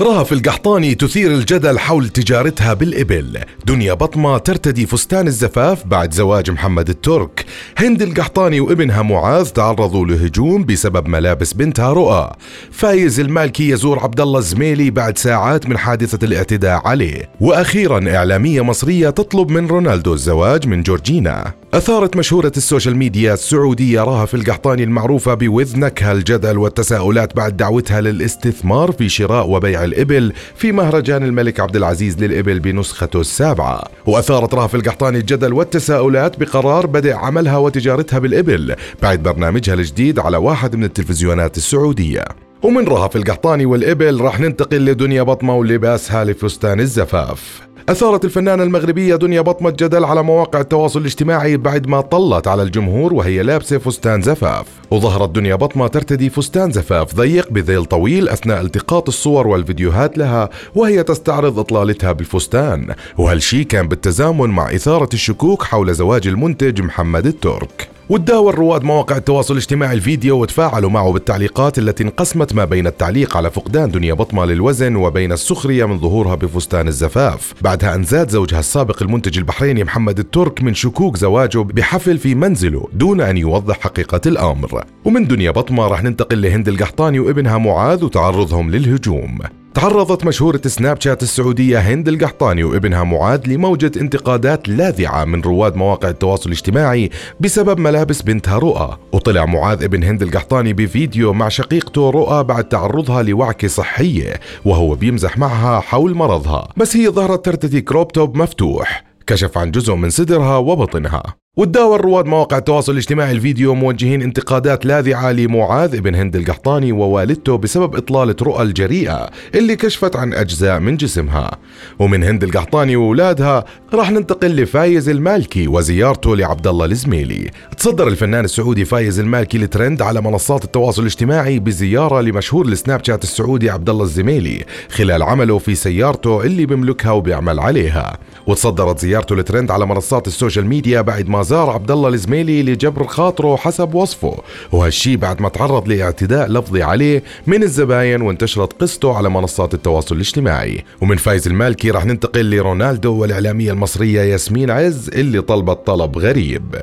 رهف القحطاني تثير الجدل حول تجارتها بالإبل. دنيا بطمة ترتدي فستان الزفاف بعد زواج محمد الترك. هند القحطاني وابنها معاذ تعرضوا لهجوم بسبب ملابس بنتها رؤى. فايز المالكي يزور عبد الله الزميلي بعد ساعات من حادثة الاعتداء عليه. وأخيرا إعلامية مصرية تطلب من رونالدو الزواج من جورجينا. أثارت مشهورة ال social media السعودية رهف القحطاني المعروفة بوذ نكهة الجدل والتساؤلات بعد دعوتها للاستثمار في شراء وبيع الإبل في مهرجان الملك عبد العزيز للإبل بنسخته السابعة. وأثارت رهف القحطاني الجدل والتساؤلات بقرار بدء عملها وتجارتها بالإبل بعد برنامجها الجديد على واحد من التلفزيونات السعودية. ومن رهف القحطاني والإبل راح ننتقل لدنيا بطمة ولباسها لفستان الزفاف. أثارت الفنانة المغربية دنيا بطمة جدل على مواقع التواصل الاجتماعي بعد ما طلت على الجمهور وهي لابسة فستان زفاف. وظهرت دنيا بطمة ترتدي فستان زفاف ضيق بذيل طويل أثناء التقاط الصور والفيديوهات لها وهي تستعرض إطلالتها بالفستان. وهالشي كان بالتزامن مع إثارة الشكوك حول زواج المنتج محمد الترك. وتداول رواد مواقع التواصل الاجتماعي الفيديو وتفاعلوا معه بالتعليقات التي انقسمت ما بين التعليق على فقدان دنيا بطمة للوزن وبين السخرية من ظهورها بفستان الزفاف. بعدها أن زاد زوجها السابق المنتج البحريني محمد الترك من شكوك زواجه بحفل في منزله دون أن يوضح حقيقة الأمر. ومن دنيا بطمة راح ننتقل لهند القحطاني وابنها معاذ وتعرضهم للهجوم. تعرضت مشهورة سناب شات السعودية هند القحطاني وابنها معاذ لموجة انتقادات لاذعة من رواد مواقع التواصل الاجتماعي بسبب ملابس بنتها رؤى. وطلع معاذ ابن هند القحطاني بفيديو مع شقيقته رؤى بعد تعرضها لوعكة صحية وهو بيمزح معها حول مرضها. بس هي ظهرت ترتدي كروب توب مفتوح. كشف عن جزء من صدرها وبطنها. وتداول رواد مواقع التواصل الاجتماعي الفيديو موجهين انتقادات لاذعة لمعاذ بن هند القحطاني ووالدته بسبب إطلالة رؤى الجريئة اللي كشفت عن أجزاء من جسمها. ومن هند القحطاني وأولادها راح ننتقل لفايز المالكي وزيارته لعبد الله الزميلي. تصدر الفنان السعودي فايز المالكي الترند على منصات التواصل الاجتماعي بزيارة لمشهور ال Snapchat السعودي عبد الله الزميلي خلال عمله في سيارته اللي بيملكها وبيعمل عليها. وتصدرت زيارته الترند على منصات ال social media بعد ما زار عبد الله الزميلي لجبر خاطره حسب وصفه. وهالشي بعد ما تعرض لاعتداء لفظي عليه من الزباين وانتشرت قصته على منصات التواصل الاجتماعي. ومن فايز المالكي راح ننتقل لرونالدو والإعلامية المصرية ياسمين عز اللي طلبت طلب غريب.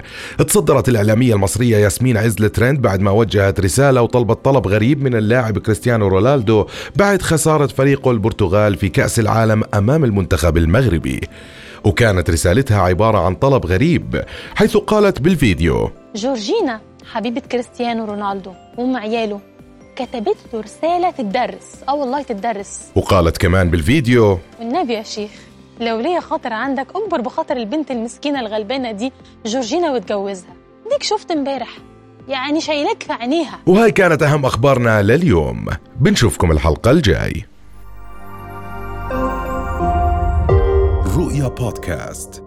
تصدرت الإعلامية المصرية ياسمين عز لترند بعد ما وجهت رسالة وطلبت طلب غريب من اللاعب كريستيانو رونالدو بعد خسارة فريقه البرتغال في كأس العالم أمام المنتخب المغربي. وكانت رسالتها عبارة عن طلب غريب حيث قالت بالفيديو جورجينا حبيبة كريستيانو رونالدو وام عياله كتبت له رسالة تدرس آه والله تدرس. وقالت كمان بالفيديو والنبي يا شيخ لو ليا خاطر عندك أكبر بخاطر البنت المسكينة الغلبانة دي جورجينا واتجوزها ديك شفت امبارح؟ يعني شايلك في عينيها. وهاي كانت أهم أخبارنا لليوم. بنشوفكم الحلقة الجاي. رؤيا بودكاست